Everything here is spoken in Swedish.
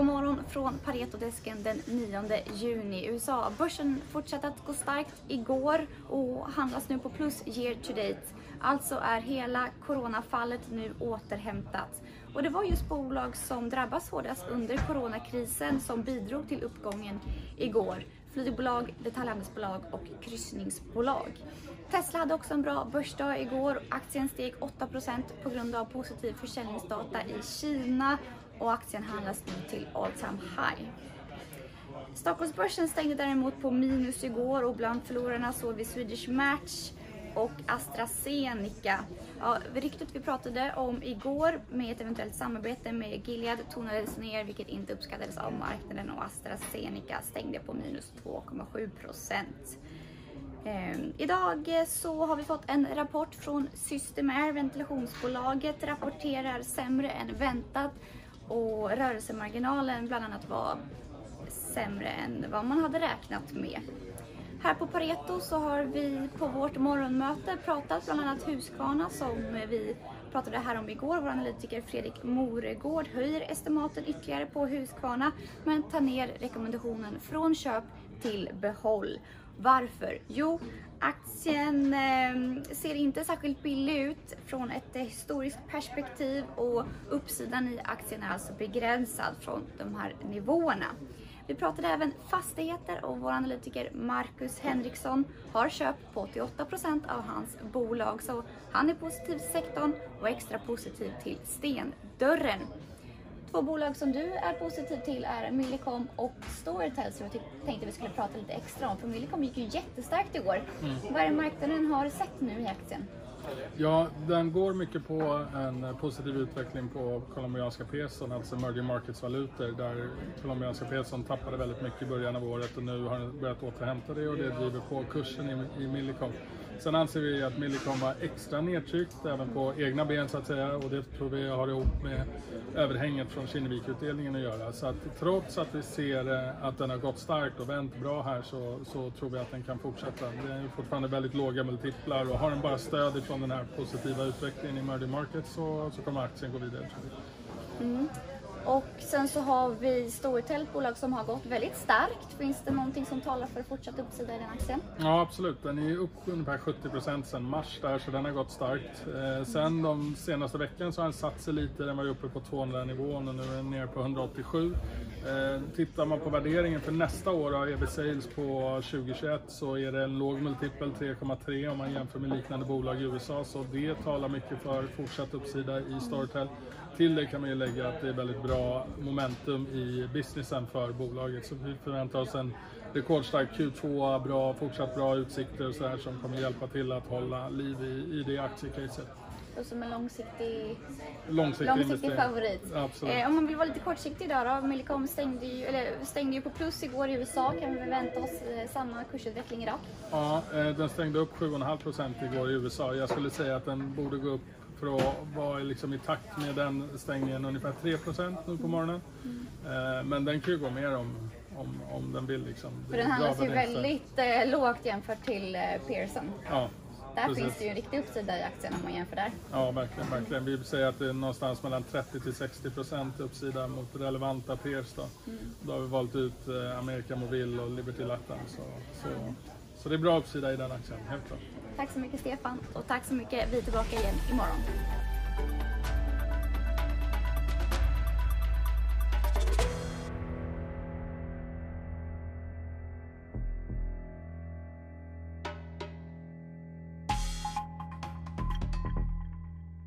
God morgon från Paretodesken den 9 juni. USA-börsen fortsatte att gå starkt igår och handlas nu på plus year to date. Alltså är hela coronafallet nu återhämtat. Och det var just bolag som drabbas hårdast under coronakrisen som bidrog till uppgången igår. Flygbolag, detaljhandelsbolag och kryssningsbolag. Tesla hade också en bra börsdag igår. Aktien steg 8% på grund av positiv försäljningsdata i Kina och aktien handlas nu till all time high. Stockholmsbörsen stängde däremot på minus igår och bland förlorarna såg vi Swedish Match och AstraZeneca. Ja, ryktet vi pratade om igår med ett eventuellt samarbete med Gilead tonades ner vilket inte uppskattades av marknaden och AstraZeneca stängde på minus 2,7 procent. Ehm, idag eh, så har vi fått en rapport från Systemair, ventilationsbolaget rapporterar sämre än väntat och rörelsemarginalen bland annat var sämre än vad man hade räknat med. Här på Pareto så har vi på vårt morgonmöte pratat bland annat Husqvarna som vi pratade här om igår. Vår analytiker Fredrik Moregård höjer estimaten ytterligare på Husqvarna men tar ner rekommendationen från köp till behåll. Varför? Jo, aktien eh, ser inte särskilt billig ut från ett historiskt perspektiv och uppsidan i aktien är alltså begränsad från de här nivåerna. Vi pratade även fastigheter och vår analytiker Marcus Henriksson har köpt på 88% av hans bolag så han är positiv till sektorn och extra positiv till Stendörren. Två bolag som du är positiv till är Millicom och Storytel som jag tänkte vi skulle prata lite extra om. För Millicom gick ju jättestarkt igår. Mm. Vad är det marknaden har sett nu i aktien? Ja, den går mycket på en positiv utveckling på colombianska peson, alltså emerging markets-valutor, där colombianska peson tappade väldigt mycket i början av året och nu har den börjat återhämta det och det driver på kursen i, i Millicom. Sen anser vi att Millicom var extra nedtryckt även på egna ben så att säga och det tror vi har ihop med överhänget från Kinnevik-utdelningen att göra. Så att trots att vi ser eh, att den har gått starkt och vänt bra här så, så tror vi att den kan fortsätta. Det är fortfarande väldigt låga multiplar och har den bara stöd ifrån den här positiva utvecklingen i emerging market så, så kommer aktien gå vidare. Mm. Och sen så har vi Storytel, ett bolag som har gått väldigt starkt. Finns det någonting som talar för fortsatt uppsida i den aktien? Ja absolut, den är upp ungefär 70% sedan mars där så den har gått starkt. Eh, sen de senaste veckan så har den satt sig lite, den var ju uppe på 200 nivån och nu är den nere på 187. Eh, tittar man på värderingen för nästa år av EB Sales på 2021 så är det en låg multipel 3,3 om man jämför med liknande bolag i USA så det talar mycket för fortsatt uppsida i Storytel. Till det kan man ju lägga att det är väldigt bra momentum i businessen för bolaget. Så vi förväntar oss en rekordstark Q2, bra, fortsatt bra utsikter och så här som kommer hjälpa till att hålla liv i, i det aktiecaset. Och som en långsiktig, långsiktig, långsiktig favorit. Eh, om man vill vara lite kortsiktig idag då, Millicom stängde ju, eller stängde ju på plus igår i USA. Kan vi vänta oss eh, samma kursutveckling idag? Ja, eh, den stängde upp 7,5% igår i USA. Jag skulle säga att den borde gå upp för att vara liksom i takt med den stängningen ungefär 3% nu på morgonen. Mm. Men den kan ju gå mer om, om, om den vill. Liksom. För den handlas ju väldigt eh, lågt jämfört till eh, Pearson. Ja, där Precis. finns det ju en riktig uppsida i aktien om man jämför där. Ja, verkligen. verkligen. Vi säger att det är någonstans mellan 30 till 60 procent uppsida mot relevanta peers. Då. Mm. då har vi valt ut America Mobil och Liberty Latin. Så, så, så det är bra uppsida i den aktien, helt klart. Tack så mycket Stefan och tack så mycket. Vi är tillbaka igen imorgon.